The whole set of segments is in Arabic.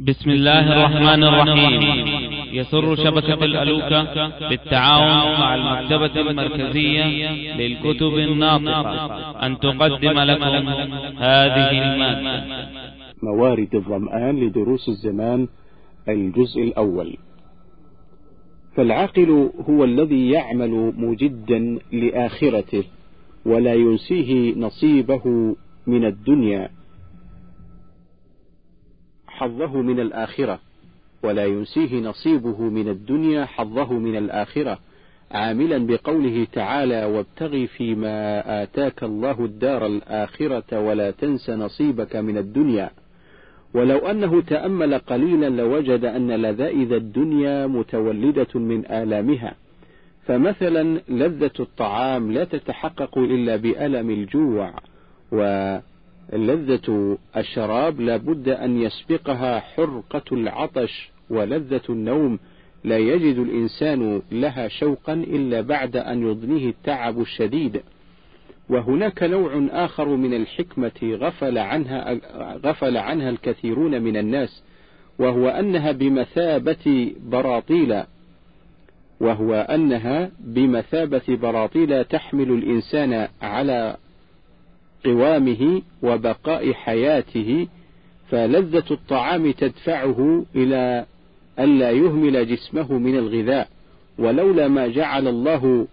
بسم الله الرحمن الرحيم. يسر شبكة الألوكة بالتعاون مع المكتبة المركزية للكتب الناطقة. أن تقدم لكم هذه المادة. موارد الظمآن لدروس الزمان الجزء الأول. فالعاقل هو الذي يعمل مجدا لآخرته ولا ينسيه نصيبه من الدنيا. حظه من الآخرة ولا ينسيه نصيبه من الدنيا حظه من الآخرة. عاملا بقوله تعالى وابتغ فيما آتاك الله الدار الآخرة ولا تنس نصيبك من الدنيا. ولو أنه تأمل قليلا لوجد أن لذائذ الدنيا متولدة من آلامها. فمثلا لذة الطعام لا تتحقق إلا بألم الجوع ولذة الشراب لا بد أن يسبقها حرقة العطش ولذة النوم. لا يجد الإنسان لها شوقا إلا بعد أن يضنيه التعب الشديد. وهناك نوع آخر من الحكمة غفل عنها غفل عنها الكثيرون من الناس وهو أنها بمثابة براطيل. وهو أنها بمثابة براطيل تحمل الإنسان على قوامه وبقاء حياته فلذة الطعام تدفعه إلى ألا يهمل جسمه من الغذاء. ولولا ما جعل الله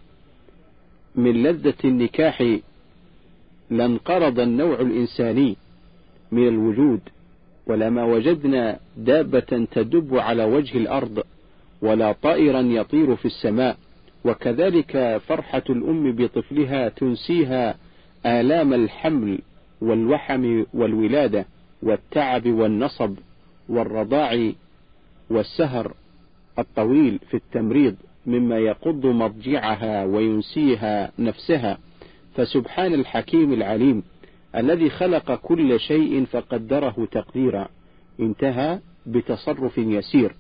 من لذة النكاح لانقرض النوع الإنساني من الوجود. ولما وجدنا دابة تدب على وجه الأرض ولا طائرا يطير في السماء وكذلك فرحة الأم بطفلها تنسيها آلام الحمل والوحم والولادة والتعب والنصب والرضاع والسهر الطويل في التمريض مما يقض مضجعها وينسيها نفسها. فسبحان الحكيم العليم الذي خلق كل شيء فقدره تقديرا. انتهى بتصرف يسير.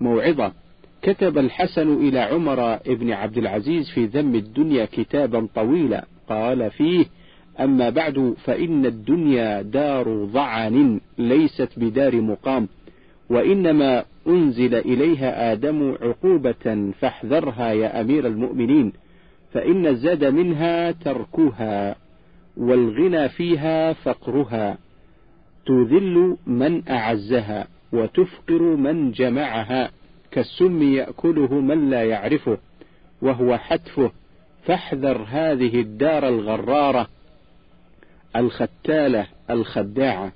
موعظة. كتب الحسن إلى عمر بن عبد العزيز في ذم الدنيا كتابا طويلا. قال فيه أما بعد فإن الدنيا دار ضعن ليست بدار مقام وإنما أنزل إليها آدم عقوبة فاحذرها يا أمير المؤمنين فإن الزاد منها تركها والغنى فيها فقرها تذل من أعزها وتفقر من جمعها كالسم يأكله من لا يعرفه وهو حتفه فاحذر هذه الدار الغرارة الختالة الخداعة.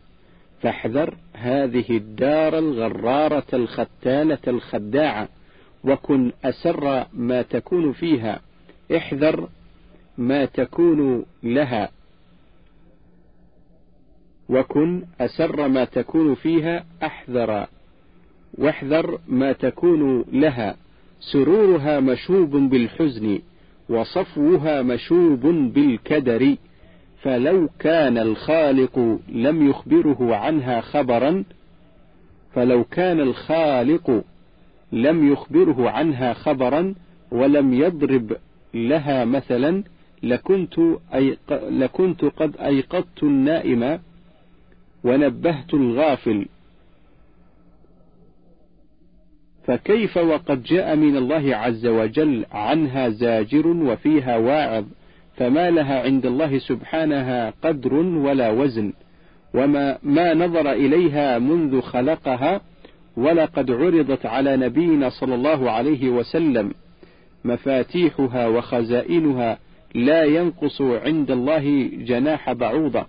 فاحذر هذه الدار الغرارة الختالة الخداعة وكن أسر ما تكون فيها. احذر ما تكون لها وكن أسر ما تكون فيها. أحذر واحذر ما تكون لها. سرورها مشوب بالحزن. وصفوها مشوب بالكدر فلو كان الخالق لم يخبره عنها خبرا فلو كان الخالق لم يخبره عنها خبرا ولم يضرب لها مثلا لكنت, أيق... لكنت قد أيقظت النائم ونبهت الغافل. فكيف وقد جاء من الله عز وجل عنها زاجر وفيها واعظ فما لها عند الله سبحانها قدر ولا وزن وما ما نظر إليها منذ خلقها ولقد عرضت على نبينا صلى الله عليه وسلم مفاتيحها وخزائنها لا ينقص عند الله جناح بعوضة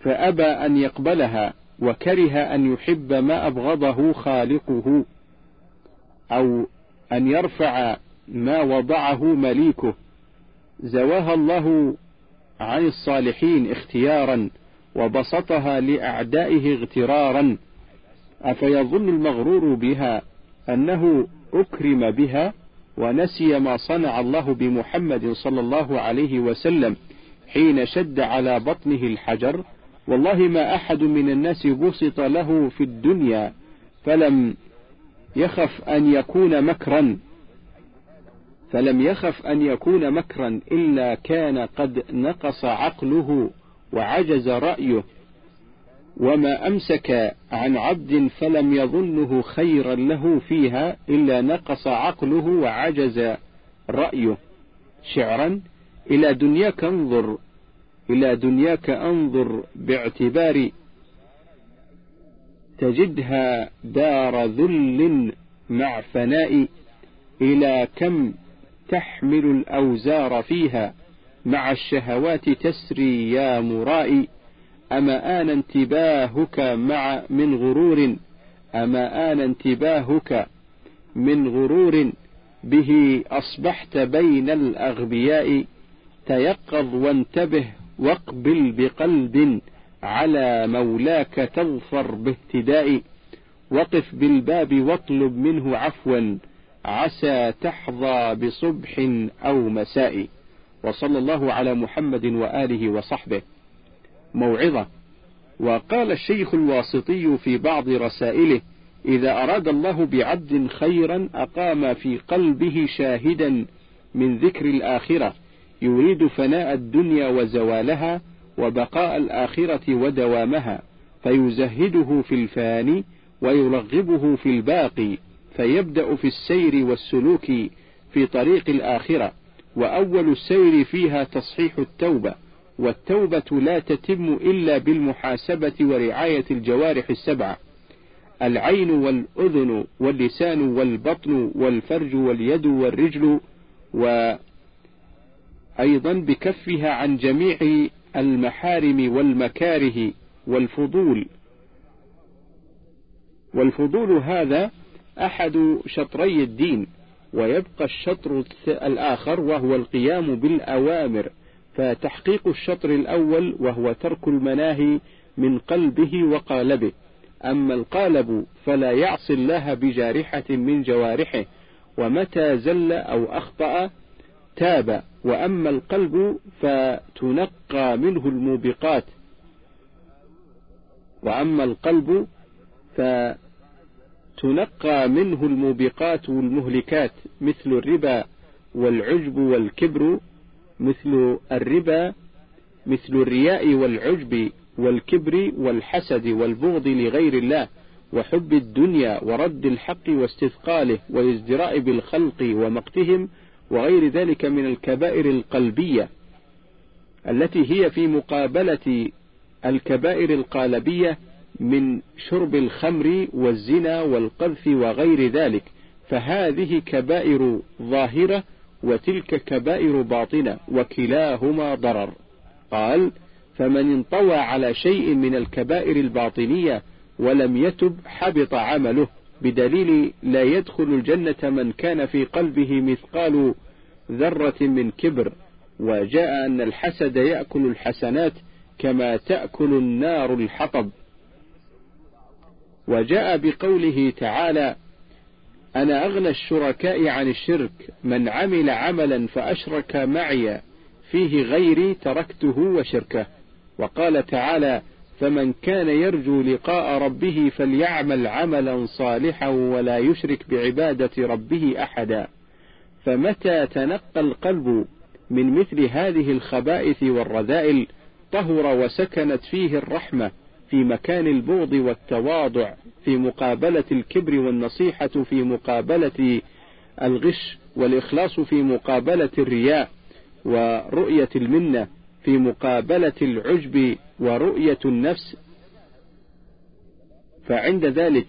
فأبى أن يقبلها وكره أن يحب ما أبغضه خالقه أو أن يرفع ما وضعه مليكه. زواها الله عن الصالحين اختيارا وبسطها لأعدائه اغترارا. أفيظن المغرور بها أنه أكرم بها ونسي ما صنع الله بمحمد صلى الله عليه وسلم حين شد على بطنه الحجر والله ما أحد من الناس بسط له في الدنيا فلم يخف أن يكون مكرا فلم يخف أن يكون مكرا إلا كان قد نقص عقله وعجز رأيه. وما أمسك عن عبد فلم يظنه خيرا له فيها إلا نقص عقله وعجز رأيه. شعرا إلى دنياك انظر. إلى دنياك أنظر باعتبار تجدها دار ذل مع فناء إلى كم تحمل الأوزار فيها مع الشهوات تسري يا مرائي أما آن انتباهك مع من غرور؟ أما آن انتباهك من غرور؟ به أصبحت بين الأغبياء تيقظ وانتبه واقبل بقلب على مولاك تظفر باهتداء وقف بالباب واطلب منه عفوا عسى تحظى بصبح أو مساء. وصلى الله على محمد وآله وصحبه. موعظة. وقال الشيخ الواسطي في بعض رسائله إذا أراد الله بعبد خيرا أقام في قلبه شاهدا من ذكر الآخرة. يريد فناء الدنيا وزوالها وبقاء الآخرة ودوامها فيزهده في الفاني ويرغبه في الباقي فيبدأ في السير والسلوك في طريق الآخرة وأول السير فيها تصحيح التوبة والتوبة لا تتم إلا بالمحاسبة ورعاية الجوارح السبعة العين والأذن واللسان والبطن والفرج واليد والرجل وأيضا بكفها عن جميع المحارم والمكاره والفضول. والفضول هذا أحد شطري الدين ويبقى الشطر الآخر وهو القيام بالأوامر فتحقيق الشطر الأول وهو ترك المناهي من قلبه وقالبه. أما القالب فلا يعصي الله بجارحة من جوارحه ومتى زل أو أخطأ تاب. وأما القلب فتنقى منه الموبقات. وأما القلب فتنقى منه الموبقات والمهلكات مثل الربا والعجب والكبر مثل الربا مثل الرياء والعجب والكبر والحسد والبغض لغير الله وحب الدنيا ورد الحق واستثقاله وازدراء بالخلق ومقتهم وغير ذلك من الكبائر القلبية التي هي في مقابلة الكبائر القالبية من شرب الخمر والزنا والقذف وغير ذلك. فهذه كبائر ظاهرة وتلك كبائر باطنة وكلاهما ضرر. قال فمن انطوى على شيء من الكبائر الباطنية ولم يتب حبط عمله. بدليل لا يدخل الجنة من كان في قلبه مثقال ذرة من كبر وجاء أن الحسد يأكل الحسنات كما تأكل النار الحطب. وجاء بقوله تعالى أنا أغنى الشركاء عن الشرك من عمل عملا فأشرك معي فيه غيري تركته وشركه. وقال تعالى فمن كان يرجو لقاء ربه فليعمل عملا صالحا ولا يشرك بعبادة ربه أحدا. فمتى تنقى القلب من مثل هذه الخبائث والرذائل طهر وسكنت فيه الرحمة في مكان البغض والتواضع في مقابلة الكبر والنصيحة في مقابلة الغش والإخلاص في مقابلة الرياء ورؤية المنة في مقابلة العجب ورؤية النفس فعند ذلك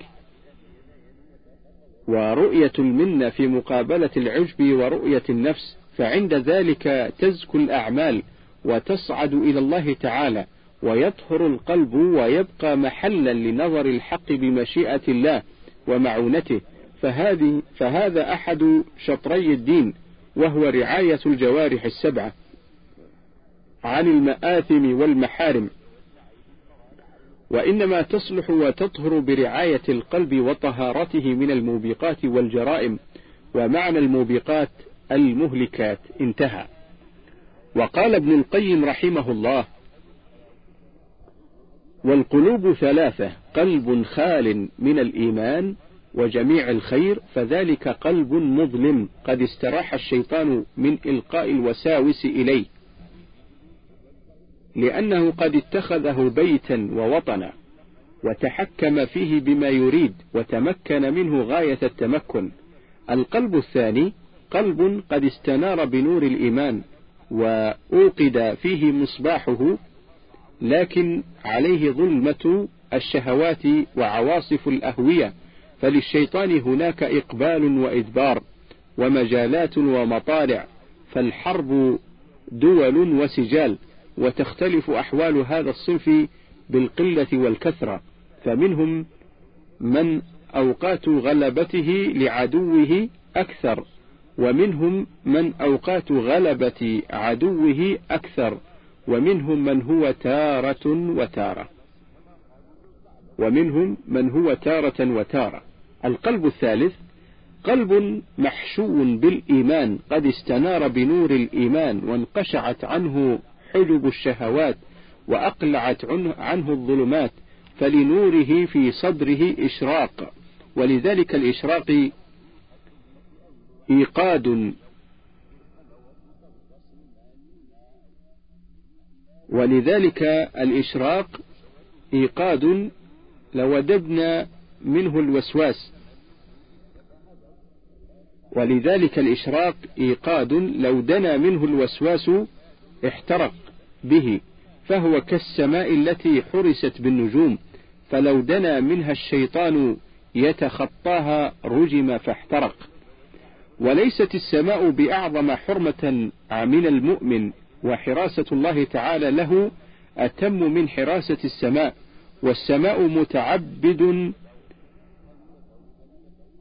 ورؤية المنة في مقابلة العجب ورؤية النفس فعند ذلك تزكو الأعمال وتصعد إلى الله تعالى ويطهر القلب ويبقى محلا لنظر الحق بمشيئة الله ومعونته. فهذه فهذا أحد شطري الدين وهو رعاية الجوارح السبعة عن المآثم والمحارم. وإنما تصلح وتطهر برعاية القلب وطهارته من الموبقات والجرائم ومعنى الموبقات المهلكات. انتهى. وقال ابن القيم رحمه الله والقلوب ثلاثة قلب خال من الإيمان وجميع الخير فذلك قلب مظلم قد استراح الشيطان من إلقاء الوساوس إليه. لأنه قد اتخذه بيتا ووطنا وتحكم فيه بما يريد وتمكن منه غاية التمكن. القلب الثاني قلب قد استنار بنور الإيمان وأوقد فيه مصباحه لكن عليه ظلمة الشهوات وعواصف الأهوية. فللشيطان هناك إقبال وإدبار ومجالات ومطالع فالحرب دول وسجال. وتختلف أحوال هذا الصنف بالقلة والكثرة فمنهم من أوقات غلبته لعدوه أكثر ومنهم من أوقات غلبة عدوه أكثر ومنهم من هو تارة وتارة. ومنهم من هو تارة وتارة. القلب الثالث قلب محشو بالإيمان قد استنار بنور الإيمان وانقشعت عنه حجب الشهوات وأقلعت عنه الظلمات فلنوره في صدره إشراق. ولذلك الإشراق إيقاد. ولذلك الإشراق إيقاد. لوددنا منه الوسواس. ولذلك الإشراق إيقاد. لو دنا منه الوسواس احترق به فهو كالسماء التي حرست بالنجوم فلو دنا منها الشيطان يتخطاها رجم فاحترق. وليست السماء بأعظم حرمة من المؤمن وحراسة الله تعالى له أتم من حراسة السماء والسماء متعبد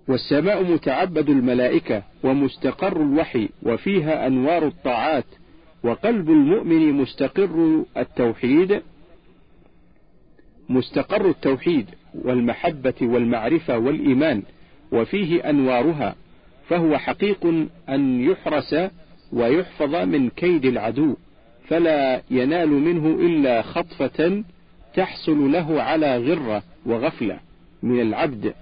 والسماء متعبد الملائكة ومستقر الوحي وفيها أنوار الطاعات وقلب المؤمن مستقر التوحيد مستقر التوحيد والمحبة والمعرفة والإيمان وفيه أنوارها فهو حقيق أن يحرس ويحفظ من كيد العدو فلا ينال منه إلا خطفة تحصل له على غرة وغفلة من العبد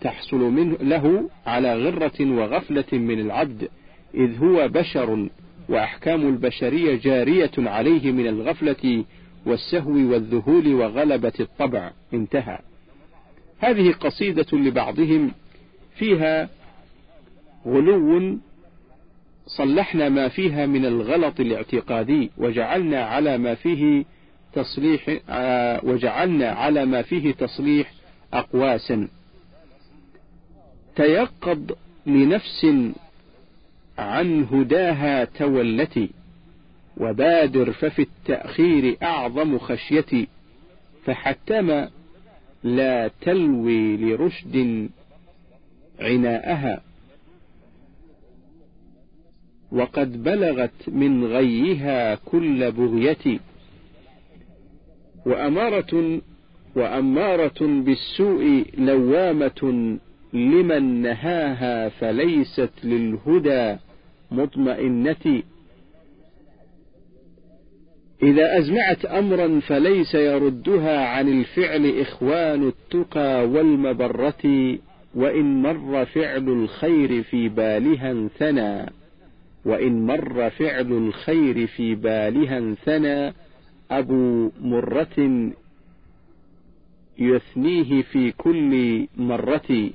تحصل منه له على غرة وغفلة من العبد إذ هو بشر وأحكام البشرية جارية عليه من الغفلة والسهو والذهول وغلبة الطبع. انتهى. هذه قصيدة لبعضهم فيها غلو صلحنا ما فيها من الغلط الاعتقادي وجعلنا على ما فيه تصليح آه، وجعلنا على ما فيه تصليح أقواسا تيقظ لنفس عن هداها تولتي وبادر ففي التأخير أعظم خشيتي فحتم لا تلوي لرشد عناءها. وقد بلغت من غيها كل بغيتي. وأمارة وأمارة بالسوء لوامة لمن نهاها فليست للهدى مطمئنة إذا أزمعت أمرا فليس يردها عن الفعل إخوان التقى والمبرة وإن مر فعل الخير في بالها ثنى وإن مر فعل الخير في بالها ثنى أبو مرة يثنيه في كل مرة.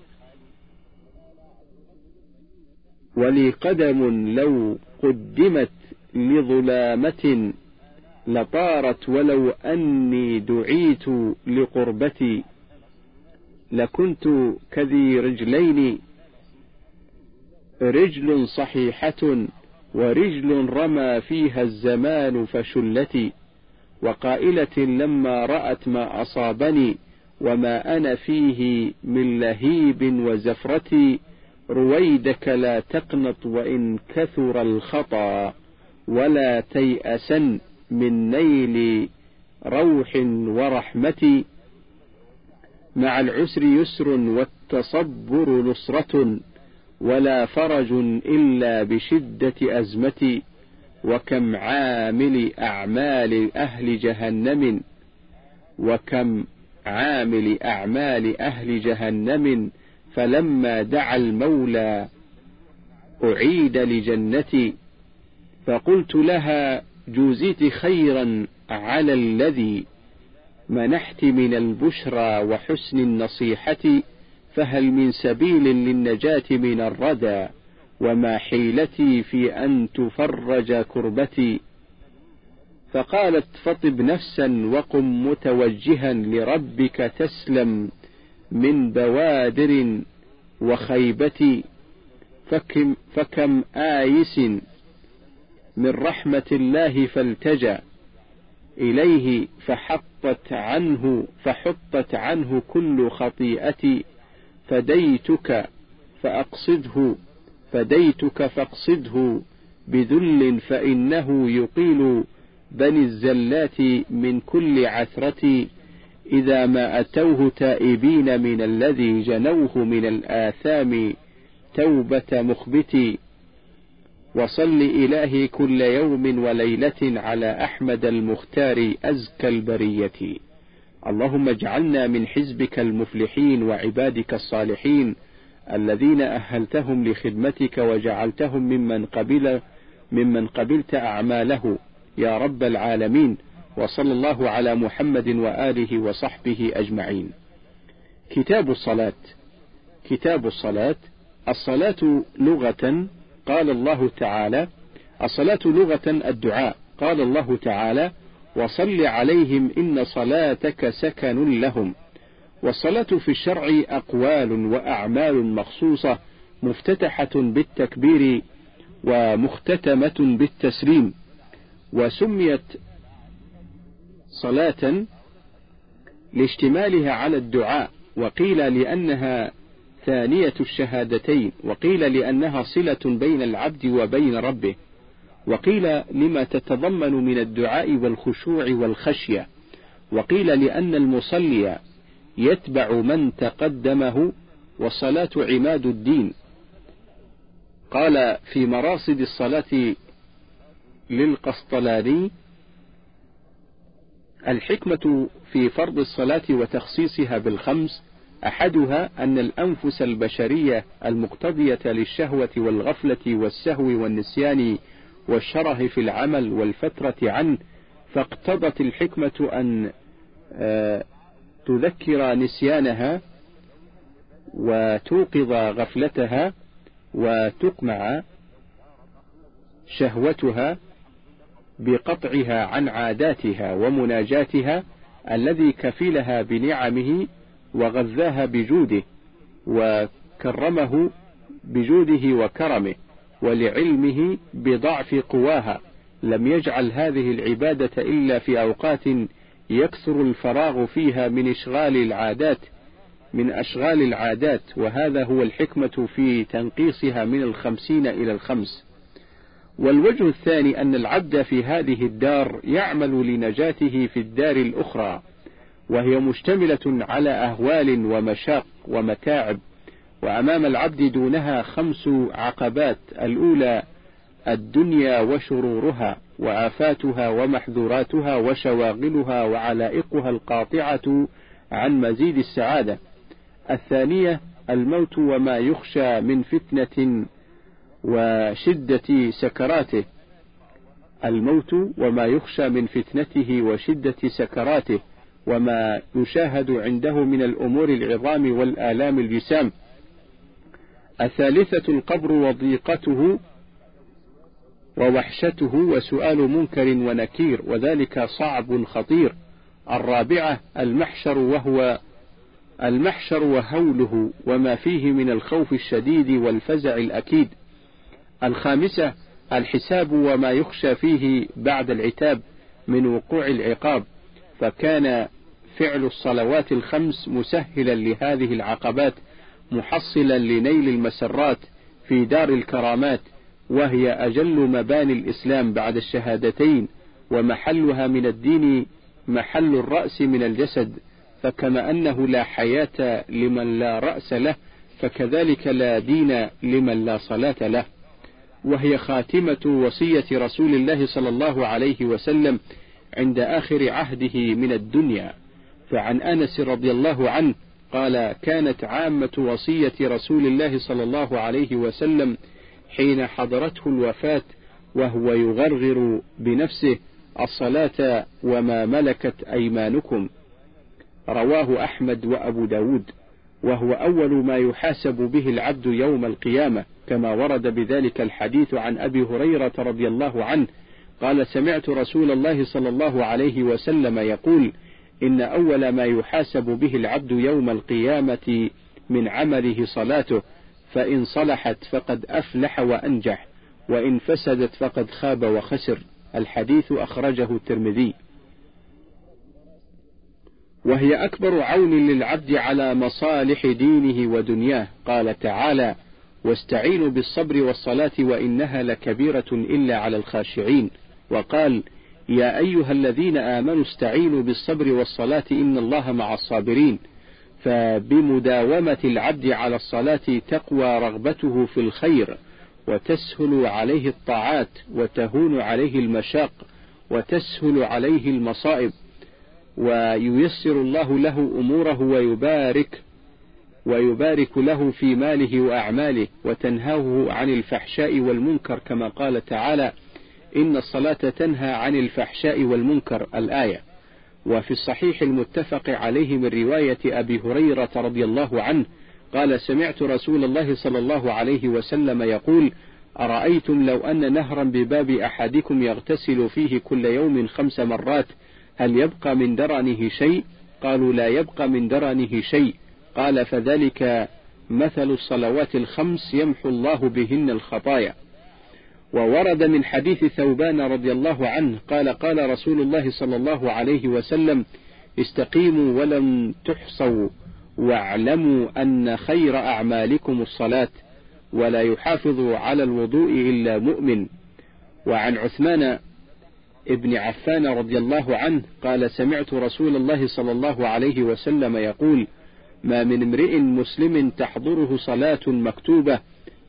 ولي قدم لو قدمت لظلامة لطارت ولو أني دعيت لقربتي لكنت كذي رجلين رجل صحيحة ورجل رمى فيها الزمان فشلتي وقائلة لما رأت ما أصابني وما أنا فيه من لهيب وزفرة رويدك لا تقنط وإن كثر الخطأ ولا تيأسن من نيل روح ورحمة. مع العسر يسر والتصبر نصرة ولا فرج إلا بشدة أزمة. وكم عامل أعمال أهل جهنم وكم عامل أعمال أهل جهنم فلما دعا المولى أعيد لجنتي فقلت لها جوزيت خيرا على الذي منحت من البشرى وحسن النصيحة فهل من سبيل للنجاة من الردى وما حيلتي في أن تفرج كربتي؟ فقالت فطب نفسا وقم متوجها لربك تسلم. من بوادر وخيبة فكم, فكم آيس من رحمة الله فالتجأ إليه فحطت عنه فحطت عنه كل خطيئة فديتك فأقصده فديتك فاقصده بذل فإنه يقيل بني الزلات من كل عثرة إذا ما أتوه تائبين من الذي جنوه من الآثام توبة مخبت وصل إلهي كل يوم وليلة على أحمد المختار أزكى البرية. اللهم اجعلنا من حزبك المفلحين وعبادك الصالحين الذين أهلتهم لخدمتك وجعلتهم ممن قبل ممن قبلت أعماله. يا رب العالمين. وصلى الله على محمد وآله وصحبه أجمعين. كتاب الصلاة. كتاب الصلاة. الصلاة لغة. قال الله تعالى الصلاة لغة الدعاء. قال الله تعالى وصل عليهم إن صلاتك سكن لهم. والصلاة في الشرع أقوال وأعمال مخصوصة مفتتحة بالتكبير ومختتمة بالتسليم. وسميت صلاة لاشتمالها على الدعاء وقيل لأنها ثانية الشهادتين وقيل لأنها صلة بين العبد وبين ربه وقيل لما تتضمن من الدعاء والخشوع والخشية وقيل لأن المصلي يتبع من تقدمه والصلاة عماد الدين. قال في مراصد الصلاة للقسطلاني الحكمة في فرض الصلاة وتخصيصها بالخمس أحدها أن الأنفس البشرية المقتضية للشهوة والغفلة والسهو والنسيان والشره في العمل والفترة عنه فاقتضت الحكمة أن آه، تذكر نسيانها وتوقظ غفلتها وتقمع شهوتها بقطعها عن عاداتها ومناجاتها الذي كفلها بنعمه وغذاها بجوده وكرمه بجوده وكرمه ولعلمه بضعف قواها. لم يجعل هذه العبادة إلا في أوقات يكثر الفراغ فيها من إشغال العادات من أشغال العادات. وهذا هو الحكمة في تنقيصها من الخمسين إلى الخمس. والوجه الثاني أن العبد في هذه الدار يعمل لنجاته في الدار الأخرى وهي مشتملة على أهوال ومشاق ومتاعب وأمام العبد دونها خمس عقبات الأولى الدنيا وشرورها وآفاتها ومحذوراتها وشواغلها وعلائقها القاطعة عن مزيد السعادة. الثانية الموت وما يخشى من فتنة وشدة سكراته. الموت وما يخشى من فتنته وشدة سكراته وما يشاهد عنده من الأمور العظام والآلام الجسام. الثالثة القبر وضيقته ووحشته وسؤال منكر ونكير وذلك صعب خطير. الرابعة المحشر وهو المحشر وهوله وما فيه من الخوف الشديد والفزع الأكيد. الخامسة الحساب وما يخشى فيه بعد العتاب من وقوع العقاب فكان فعل الصلوات الخمس مسهلا لهذه العقبات محصلا لنيل المسرات في دار الكرامات وهي أجل مباني الإسلام بعد الشهادتين ومحلها من الدين محل الرأس من الجسد فكما أنه لا حياة لمن لا رأس له فكذلك لا دين لمن لا صلاة له. وهي خاتمة وصية رسول الله صلى الله عليه وسلم عند آخر عهده من الدنيا. فعن أنس رضي الله عنه قال كانت عامة وصية رسول الله صلى الله عليه وسلم حين حضرته الوفاة وهو يغرغر بنفسه الصلاة وما ملكت أيمانكم رواه أحمد وأبو داود. وهو أول ما يحاسب به العبد يوم القيامة كما ورد بذلك الحديث عن أبي هريرة رضي الله عنه قال سمعت رسول الله صلى الله عليه وسلم يقول إن أول ما يحاسب به العبد يوم القيامة من عمله صلاته فإن صلحت فقد أفلح وأنجح وإن فسدت فقد خاب وخسر. الحديث أخرجه الترمذي. وهي أكبر عون للعبد على مصالح دينه ودنياه. قال تعالى واستعينوا بالصبر والصلاة وإنها لكبيرة إلا على الخاشعين. وقال يا أيها الذين آمنوا استعينوا بالصبر والصلاة إن الله مع الصابرين. فبمداومة العبد على الصلاة تقوى رغبته في الخير وتسهل عليه الطاعات وتهون عليه المشاق وتسهل عليه المصائب. وييسر الله له أموره ويبارك ويبارك له في ماله وأعماله وتنهاه عن الفحشاء والمنكر كما قال تعالى إن الصلاة تنهى عن الفحشاء والمنكر الآية. وفي الصحيح المتفق عليه من رواية أبي هريرة رضي الله عنه قال سمعت رسول الله صلى الله عليه وسلم يقول أرأيتم لو أن نهرا بباب أحدكم يغتسل فيه كل يوم خمس مرات هل يبقى من درنه شيء؟ قالوا لا يبقى من درنه شيء. قال فذلك مثل الصلوات الخمس يمحو الله بهن الخطايا. وورد من حديث ثوبان رضي الله عنه قال قال رسول الله صلى الله عليه وسلم استقيموا ولم تحصوا واعلموا أن خير أعمالكم الصلاة ولا يحافظ على الوضوء إلا مؤمن. وعن عثمان ابن عفان رضي الله عنه قال سمعت رسول الله صلى الله عليه وسلم يقول ما من امرئ مسلم تحضره صلاة مكتوبة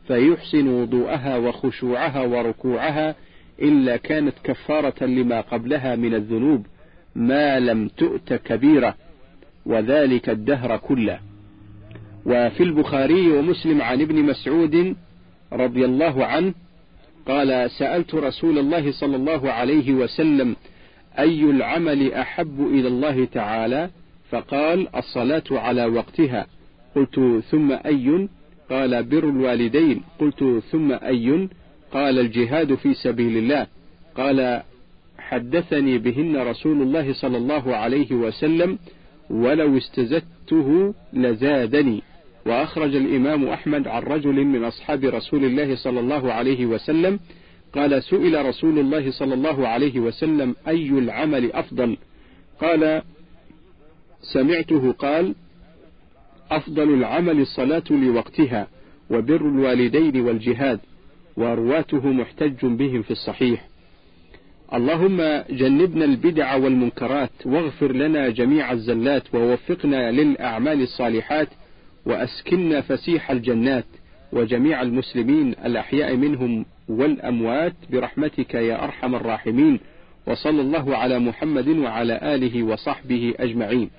فيحسن وضوءها وخشوعها وركوعها إلا كانت كفارة لما قبلها من الذنوب ما لم تؤت كبيرة وذلك الدهر كله. وفي البخاري ومسلم عن ابن مسعود رضي الله عنه قال سألت رسول الله صلى الله عليه وسلم أي العمل أحب إلى الله تعالى؟ فقال الصلاة على وقتها. قلت ثم أي؟ قال بر الوالدين. قلت ثم أي؟ قال الجهاد في سبيل الله. قال حدثني بهن رسول الله صلى الله عليه وسلم ولو استزدته لزادني. وأخرج الإمام أحمد عن رجل من أصحاب رسول الله صلى الله عليه وسلم قال سئل رسول الله صلى الله عليه وسلم أي العمل أفضل؟ قال سمعته قال أفضل العمل الصلاة لوقتها وبر الوالدين والجهاد ورواته محتج بهم في الصحيح. اللهم جنبنا البدع والمنكرات واغفر لنا جميع الزلات ووفقنا للأعمال الصالحات وأسكننا فسيح الجنات وجميع المسلمين الأحياء منهم والأموات برحمتك يا أرحم الراحمين وصلى الله على محمد وعلى آله وصحبه أجمعين.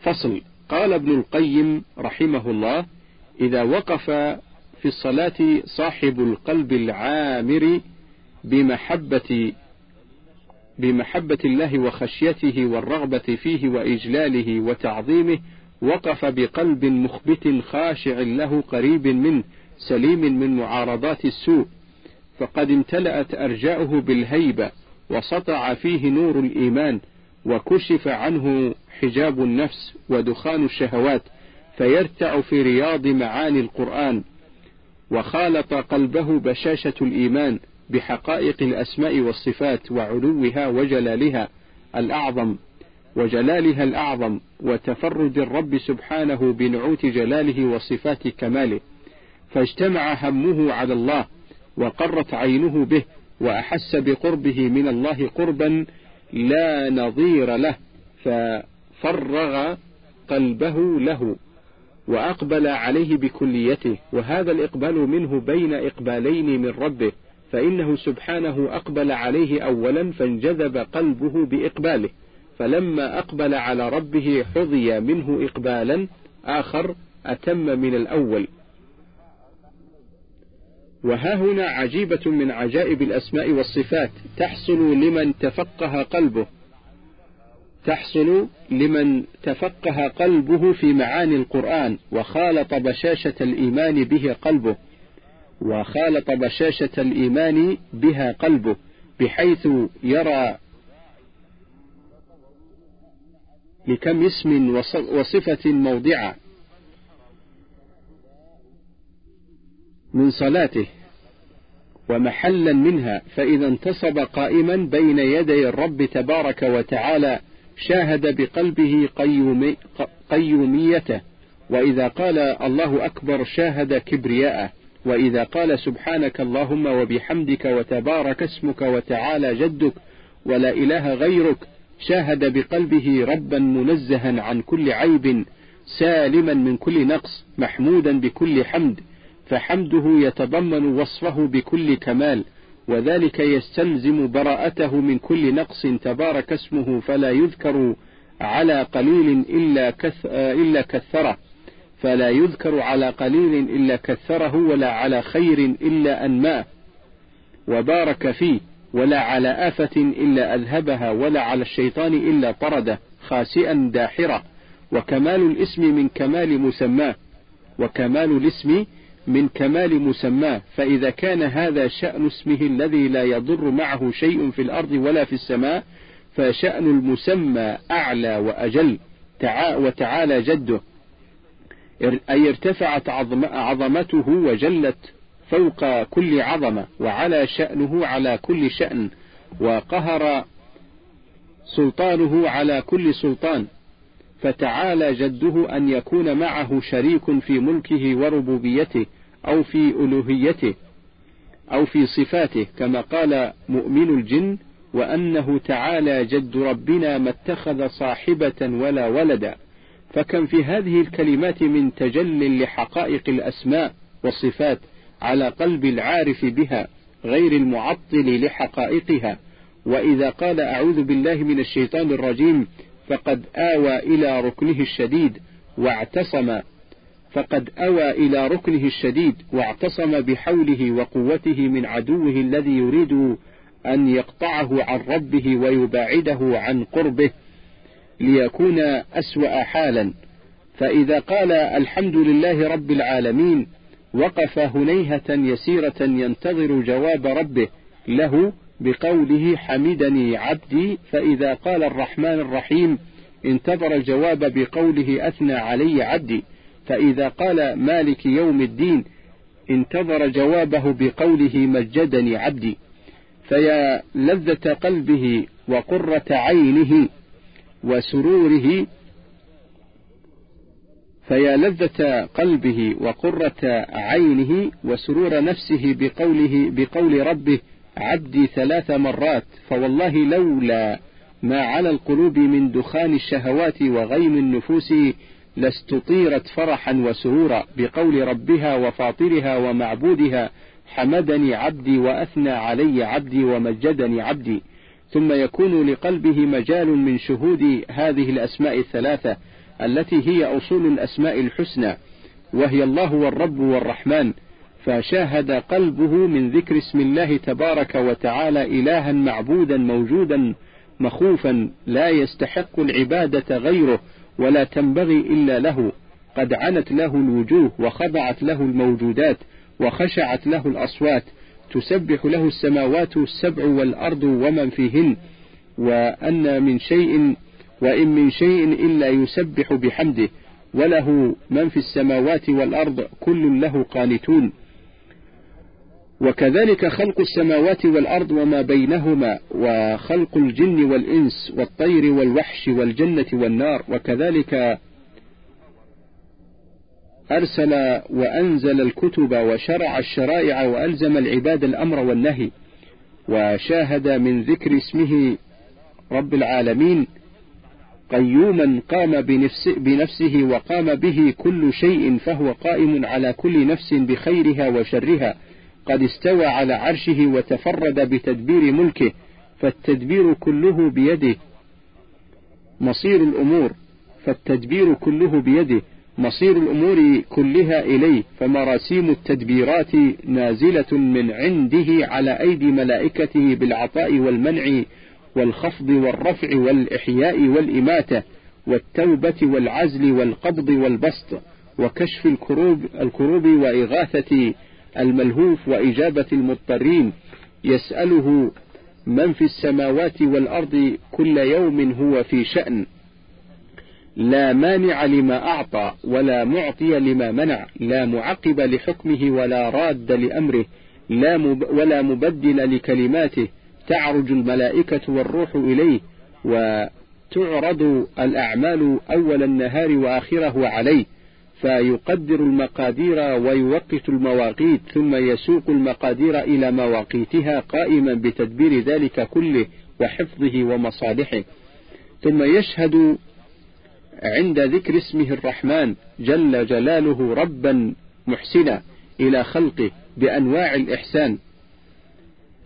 فصل. قال ابن القيم رحمه الله إذا وقف في الصلاة صاحب القلب العامر بمحبة بمحبة الله وخشيته والرغبة فيه وإجلاله وتعظيمه وقف بقلب مخبت خاشع له قريب منه سليم من معارضات السوء. فقد امتلأت أرجاؤه بالهيبة وسطع فيه نور الإيمان وكشف عنه حجاب النفس ودخان الشهوات فيرتع في رياض معاني القرآن. وخالط قلبه بشاشة الإيمان بحقائق الأسماء والصفات وعلوها وجلالها الأعظم. وجلالها الأعظم وتفرد الرب سبحانه بنعوت جلاله وصفات كماله فاجتمع همه على الله وقرت عينه به وأحس بقربه من الله قربا لا نظير له ففرغ قلبه له وأقبل عليه بكليته وهذا الإقبال منه بين إقبالين من ربه فإنه سبحانه أقبل عليه أولا فانجذب قلبه بإقباله. فلما أقبل على ربه حظي منه إقبالا آخر أتم من الأول. وها هنا عجيبة من عجائب الأسماء والصفات تحصل لمن تفقه قلبه. تحصل لمن تفقه قلبه في معاني القرآن وخالط بشاشة الإيمان به قلبه. وخالط بشاشة الإيمان بها قلبه بحيث يرى لكم اسم وصفة موضعة من صلاته ومحلا منها فإذا انتصب قائما بين يدي الرب تبارك وتعالى شاهد بقلبه قيومي قيوميته. وإذا قال الله أكبر شاهد كبرياءه. وإذا قال سبحانك اللهم وبحمدك وتبارك اسمك وتعالى جدك ولا إله غيرك شاهد بقلبه ربا منزها عن كل عيب سالما من كل نقص محمودا بكل حمد فحمده يتضمن وصفه بكل كمال وذلك يستلزم براءته من كل نقص تبارك اسمه فلا يذكر على قليل إلا, كث إلا كثره فلا يذكر على قليل إلا كثره ولا على خير إلا أنماه. وبارك فيه. ولا على آفة إلا أذهبها ولا على الشيطان إلا طرده خاسئا داحرا وكمال الاسم من كمال مسماه. وكمال الاسم من كمال مسماه. فإذا كان هذا شأن اسمه الذي لا يضر معه شيء في الأرض ولا في السماء فشأن المسمى أعلى وأجل. وتعالى جده. أي ارتفعت عظمته وجلت. فوق كل عظمة وعلى شأنه على كل شأن وقهر سلطانه على كل سلطان فتعالى جده أن يكون معه شريك في ملكه وربوبيته أو في ألوهيته أو في صفاته كما قال مؤمن الجن وأنه تعالى جد ربنا ما اتخذ صاحبة ولا ولدا. فكم في هذه الكلمات من تجل لحقائق الأسماء والصفات على قلب العارف بها غير المعطل لحقائقها. وإذا قال أعوذ بالله من الشيطان الرجيم فقد آوى إلى ركنه الشديد واعتصم. فقد أوى إلى ركنه الشديد واعتصم بحوله وقوته من عدوه الذي يريد أن يقطعه عن ربه ويباعده عن قربه ليكون أسوأ حالا. فإذا قال الحمد لله رب العالمين وقف هنيهة يسيرة ينتظر جواب ربه له بقوله حمدني عبدي فإذا قال الرحمن الرحيم انتظر الجواب بقوله أثنى علي عبدي فإذا قال مالك يوم الدين انتظر جوابه بقوله مجدني عبدي. فيا لذة قلبه وقرة عينه وسروره فيا لذة قلبه وقرة عينه وسرور نفسه بقوله بقول ربه عبدي ثلاث مرات فوالله لولا ما على القلوب من دخان الشهوات وغيم النفوس لاستطيرت فرحا وسرورا بقول ربها وفاطرها ومعبودها حمدني عبدي وأثنى علي عبدي ومجدني عبدي. ثم يكون لقلبه مجال من شهود هذه الأسماء الثلاثة التي هي أصول الأسماء الحسنى وهي الله والرب والرحمن فشاهد قلبه من ذكر اسم الله تبارك وتعالى إلها معبودا موجودا مخوفا لا يستحق العبادة غيره ولا تنبغي إلا له قد عنت له الوجوه وخضعت له الموجودات وخشعت له الأصوات تسبح له السماوات السبع والأرض ومن فيهن وأن من شيء وإن من شيء إلا يسبح بحمده وله من في السماوات والأرض كل له قانتون. وكذلك خلق السماوات والأرض وما بينهما وخلق الجن والإنس والطير والوحش والجنة والنار. وكذلك أرسل وأنزل الكتب وشرع الشرائع وألزم العباد الأمر والنهي. وشاهد من ذكر اسمه رب العالمين. قيوما قام بنفس بنفسه وقام به كل شيء فهو قائم على كل نفس بخيرها وشرها. قد استوى على عرشه وتفرد بتدبير ملكه فالتدبير كله بيده. مصير الأمور فالتدبير كله بيده. مصير الأمور كلها إليه فمراسيم التدبيرات نازلة من عنده على أيدي ملائكته بالعطاء والمنع والخفض والرفع والإحياء والإماتة والتوبة والعزل والقبض والبسط وكشف الكروب, الكروب وإغاثة الملهوف وإجابة المضطرين يسأله من في السماوات والأرض كل يوم هو في شأن. لا مانع لما أعطى ولا معطي لما منع لا معقب لحكمه ولا راد لأمره لا مب ولا مبدل لكلماته تعرج الملائكة والروح إليه وتعرض الأعمال أول النهار وآخره عليه فيقدر المقادير ويوقت المواقيت ثم يسوق المقادير إلى مواقيتها قائما بتدبير ذلك كله وحفظه ومصالحه. ثم يشهد عند ذكر اسمه الرحمن جل جلاله ربا محسنا إلى خلقه بأنواع الإحسان.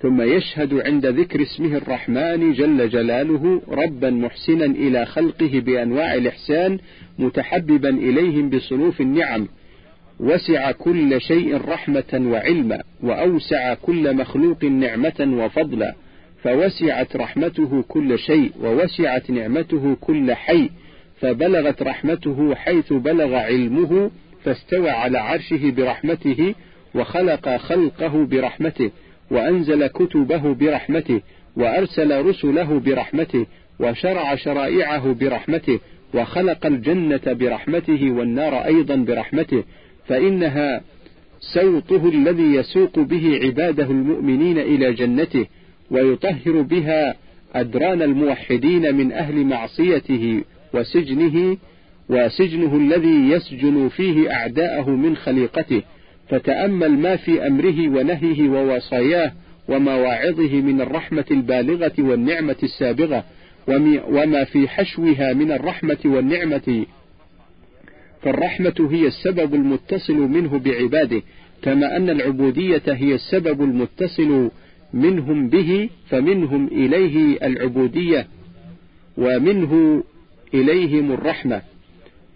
ثم يشهد عند ذكر اسمه الرحمن جل جلاله ربا محسنا إلى خلقه بأنواع الإحسان متحببا إليهم بصنوف النعم. وسع كل شيء رحمة وعلما وأوسع كل مخلوق نعمة وفضلا. فوسعت رحمته كل شيء ووسعت نعمته كل حي. فبلغت رحمته حيث بلغ علمه فاستوى على عرشه برحمته وخلق خلقه برحمته. وأنزل كتبه برحمته وأرسل رسله برحمته وشرع شرائعه برحمته وخلق الجنة برحمته والنار أيضا برحمته. فإنها سوطه الذي يسوق به عباده المؤمنين إلى جنته ويطهر بها أدران الموحدين من أهل معصيته وسجنه وسجنه الذي يسجن فيه أعداءه من خليقته. فتأمل ما في أمره ونهيه ووصاياه ومواعظه من الرحمة البالغة والنعمة السابغة وما في حشوها من الرحمة والنعمة. فالرحمة هي السبب المتصل منه بعباده كما أن العبودية هي السبب المتصل منهم به فمنهم إليه العبودية ومنه إليهم الرحمة.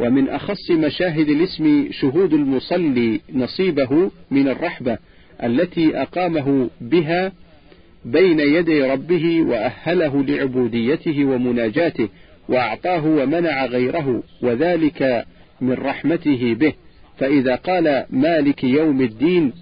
ومن أخص مشاهد الاسم شهود المصلي نصيبه من الرحمة التي أقامه بها بين يدي ربه وأهله لعبوديته ومناجاته وأعطاه ومنع غيره وذلك من رحمته به. فإذا قال مالك يوم الدين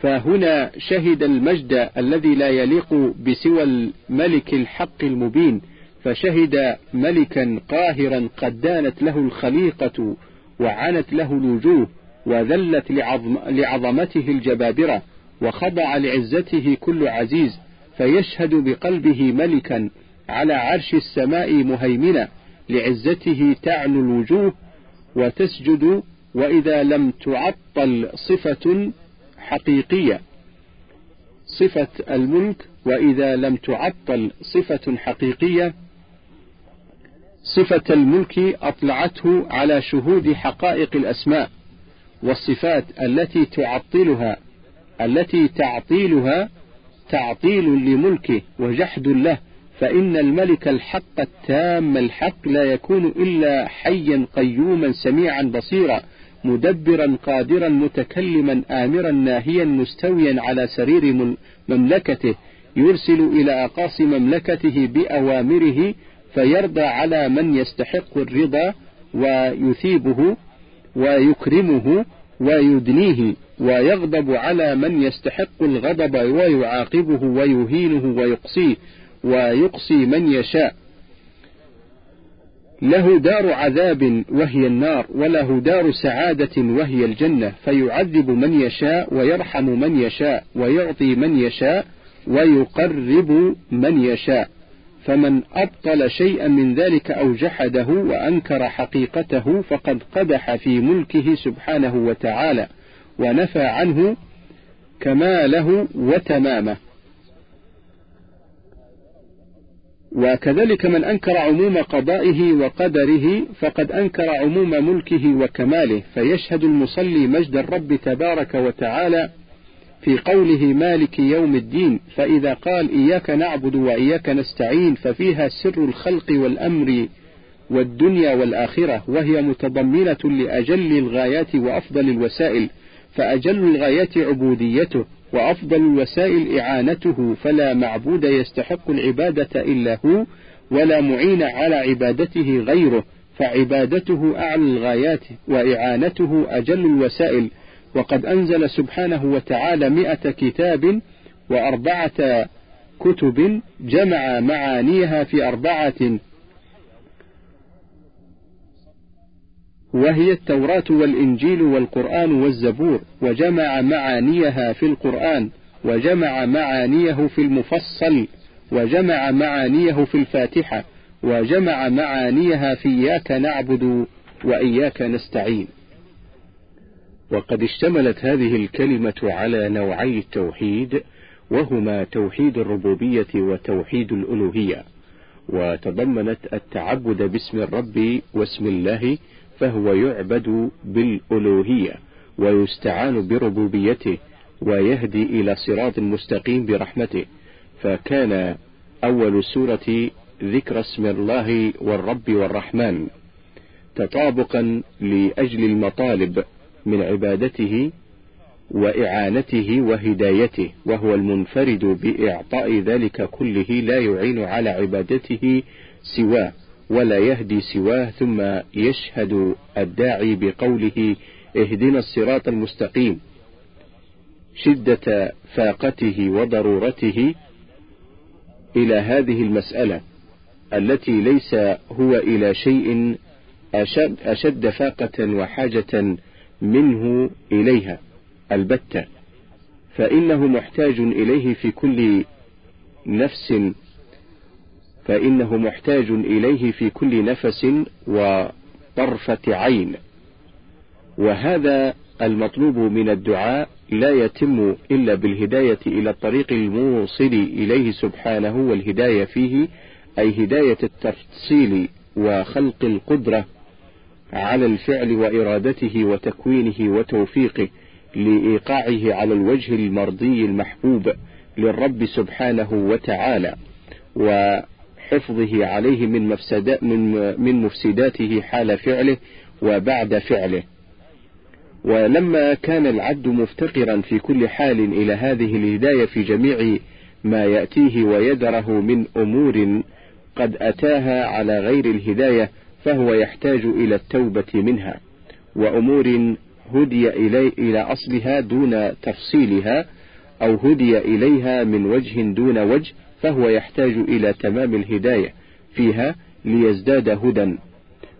فهنا شهد المجد الذي لا يليق بسوى الملك الحق المبين. فشهد ملكا قاهرا قد دانت له الخليقة وعنت له الوجوه وذلت لعظم لعظمته الجبابرة وخضع لعزته كل عزيز فيشهد بقلبه ملكا على عرش السماء مهيمنا لعزته تعلو الوجوه وتسجد وإذا لم تعطل صفة حقيقية. صفة الملك وإذا لم تعطل صفة حقيقية صفة الملك أطلعته على شهود حقائق الأسماء والصفات التي تعطلها التي تعطيلها تعطيل لملكه وجحد له فإن الملك الحق التام الحق لا يكون إلا حيا قيوما سميعا بصيرا مدبرا قادرا متكلما آمرا ناهيا مستويا على سرير مملكته يرسل إلى أقاصي مملكته بأوامره فيرضى على من يستحق الرضا ويثيبه ويكرمه ويدنيه ويغضب على من يستحق الغضب ويعاقبه ويهينه ويقصيه ويقصي من يشاء. له دار عذاب وهي النار وله دار سعادة وهي الجنة فيعذب من يشاء ويرحم من يشاء ويعطي من يشاء ويقرب من يشاء. فمن أبطل شيئا من ذلك أو جحده وأنكر حقيقته فقد قدح في ملكه سبحانه وتعالى ونفى عنه كماله وتمامه. وكذلك من أنكر عموم قضائه وقدره فقد أنكر عموم ملكه وكماله فيشهد المصلي مجد الرب تبارك وتعالى في قوله مالك يوم الدين فإذا قال إياك نعبد وإياك نستعين ففيها سر الخلق والأمر والدنيا والآخرة وهي متضمنة لأجل الغايات وأفضل الوسائل فأجل الغايات عبوديته وأفضل الوسائل إعانته فلا معبود يستحق العبادة إلا هو ولا معين على عبادته غيره فعبادته أعلى الغايات وإعانته أجل الوسائل وقد أنزل سبحانه وتعالى مئة كتاب وأربعة كتب جمع معانيها في أربعة. وهي التوراة والإنجيل والقرآن والزبور وجمع معانيها في القرآن وجمع معانيه في المفصل وجمع معانيه في الفاتحة وجمع معانيها في إياك نعبد وإياك نستعين. وقد اشتملت هذه الكلمة على نوعي التوحيد وهما توحيد الربوبية وتوحيد الألوهية. وتضمنت التعبد باسم الرب واسم الله فهو يعبد بالألوهية ويستعان بربوبيته ويهدي إلى صراط مستقيم برحمته. فكان أول سورة ذكر اسم الله والرب والرحمن تطابقا لأجل المطالب. من عبادته وإعانته وهدايته وهو المنفرد بإعطاء ذلك كله لا يعين على عبادته سواه ولا يهدي سواه ثم يشهد الداعي بقوله اهدنا الصراط المستقيم. شدة فاقته وضرورته إلى هذه المسألة التي ليس هو إلى شيء أشد, أشد فاقة وحاجة منه إليها. البتة. فإنه محتاج إليه في كل نفس فإنه محتاج إليه في كل نفس وطرفة عين. وهذا المطلوب من الدعاء لا يتم إلا بالهداية إلى الطريق الموصل إليه سبحانه والهداية فيه أي هداية التفصيل وخلق القدرة على الفعل وإرادته وتكوينه وتوفيقه لإيقاعه على الوجه المرضي المحبوب للرب سبحانه وتعالى وحفظه عليه من مفسدات من من مفسداته حال فعله وبعد فعله. ولما كان العبد مفتقرا في كل حال إلى هذه الهداية في جميع ما يأتيه ويدره من أمور قد أتاها على غير الهداية فهو يحتاج إلى التوبة منها وأمور هدي إلي إلى أصلها دون تفصيلها أو هدي إليها من وجه دون وجه فهو يحتاج إلى تمام الهداية فيها ليزداد هدى.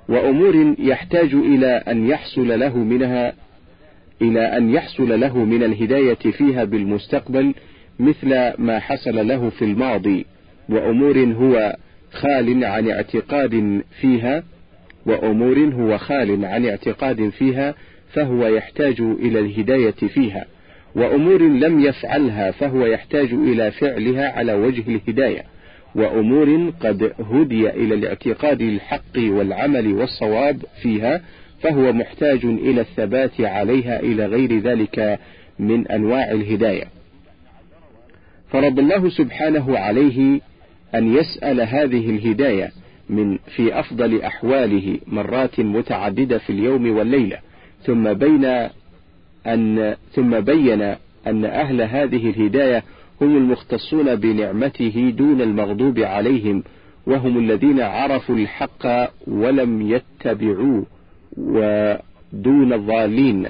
وأمور يحتاج إلى أن يحصل له منها إلى أن يحصل له من الهداية فيها بالمستقبل مثل ما حصل له في الماضي. وأمور هو خال عن اعتقاد فيها وأمور هو خال عن اعتقاد فيها فهو يحتاج إلى الهداية فيها وأمور لم يفعلها فهو يحتاج إلى فعلها على وجه الهداية وأمور قد هدي إلى الاعتقاد الحق والعمل والصواب فيها فهو محتاج إلى الثبات عليها إلى غير ذلك من أنواع الهداية. فرض الله سبحانه عليه أن يسأل هذه الهداية من في أفضل أحواله مرات متعددة في اليوم والليلة ثم بين أن ثم بين أن أهل هذه الهداية هم المختصون بنعمته دون المغضوب عليهم وهم الذين عرفوا الحق ولم يتبعوه ودون الضالين.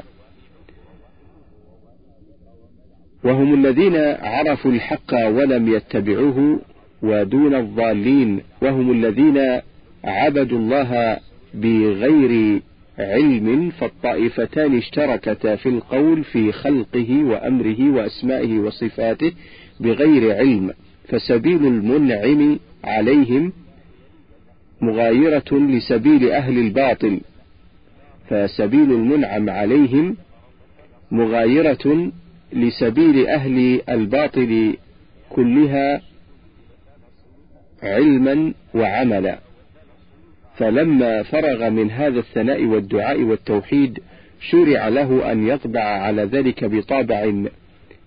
وهم الذين عرفوا الحق ولم يتبعوه ودون الضالين وهم الذين عبدوا الله بغير علم فالطائفتان اشتركتا في القول في خلقه وأمره وأسمائه وصفاته بغير علم فسبيل المنعم عليهم مغايرة لسبيل أهل الباطل فسبيل المنعم عليهم مغايرة لسبيل أهل الباطل كلها علما وعملا. فلما فرغ من هذا الثناء والدعاء والتوحيد شرع له أن يطبع على ذلك بطابع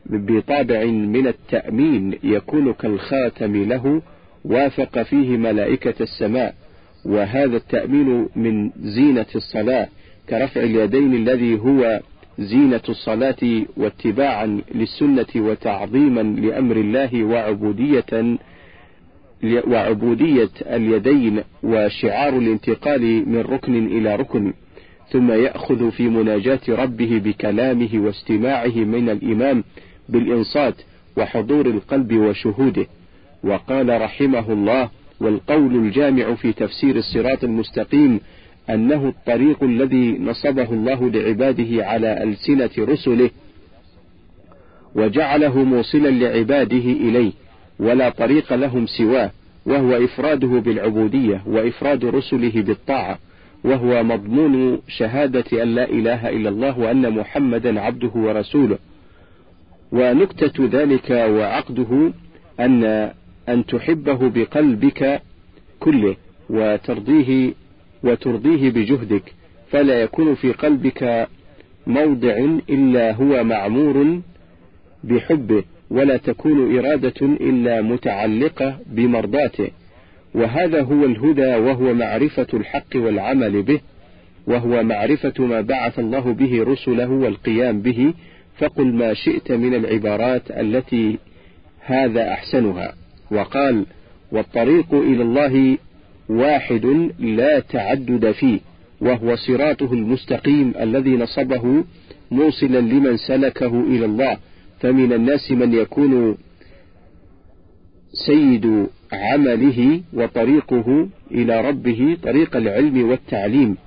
بطابع من التأمين يكون كالخاتم له وافق فيه ملائكة السماء. وهذا التأمين من زينة الصلاة كرفع اليدين الذي هو زينة الصلاة واتباعا للسنة وتعظيما لأمر الله وعبودية وعبودية اليدين وشعار الانتقال من ركن إلى ركن ثم يأخذ في مناجاة ربه بكلامه واستماعه من الإمام بالإنصات وحضور القلب وشهوده. وقال رحمه الله والقول الجامع في تفسير الصراط المستقيم أنه الطريق الذي نصبه الله لعباده على ألسنة رسله وجعله موصلا لعباده إليه. ولا طريق لهم سواه وهو إفراده بالعبودية وإفراد رسله بالطاعة وهو مضمون شهادة أن لا إله إلا الله وأن محمدا عبده ورسوله. ونكتة ذلك وعقده أن أن تحبه بقلبك كله وترضيه وترضيه بجهدك فلا يكون في قلبك موضع إلا هو معمور بحبه. ولا تكون إرادة إلا متعلقة بمرضاته. وهذا هو الهدى وهو معرفة الحق والعمل به وهو معرفة ما بعث الله به رسله والقيام به. فقل ما شئت من العبارات التي هذا أحسنها. وقال والطريق إلى الله واحد لا تعدد فيه وهو صراطه المستقيم الذي نصبه موصلا لمن سلكه إلى الله. فمن الناس من يكون سيد عمله وطريقه إلى ربه طريق العلم والتعليم.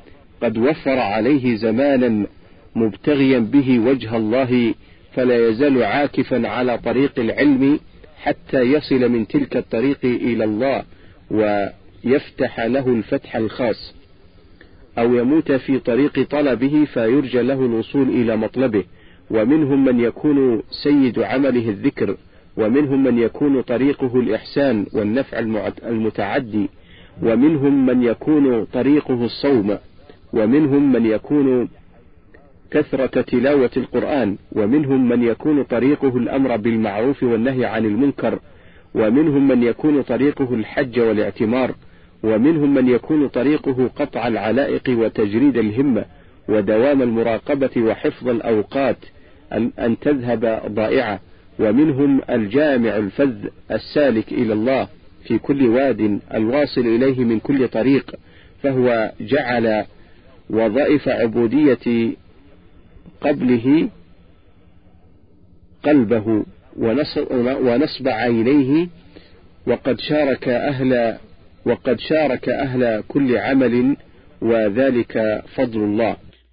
قد وفر عليه زمانا مبتغيا به وجه الله فلا يزال عاكفا على طريق العلم حتى يصل من تلك الطريق إلى الله ويفتح له الفتح الخاص. أو يموت في طريق طلبه فيرجى له الوصول إلى مطلبه. ومنهم من يكون سيد عمله الذكر ومنهم من يكون طريقه الإحسان والنفع المتعدي ومنهم من يكون طريقه الصوم ومنهم من يكون كثرة تلاوة القرآن ومنهم من يكون طريقه الأمر بالمعروف والنهي عن المنكر ومنهم من يكون طريقه الحج والاعتمار ومنهم من يكون طريقه قطع العلائق وتجريد الهمة ودوام المراقبة وحفظ الأوقات أن تذهب ضائعة. ومنهم الجامع الفذ السالك إلى الله في كل واد الواصل إليه من كل طريق فهو جعل وظائف عبودية قبله قلبه ونصب عينيه. وقد شارك أهل وقد شارك أهل كل عمل وذلك فضل الله.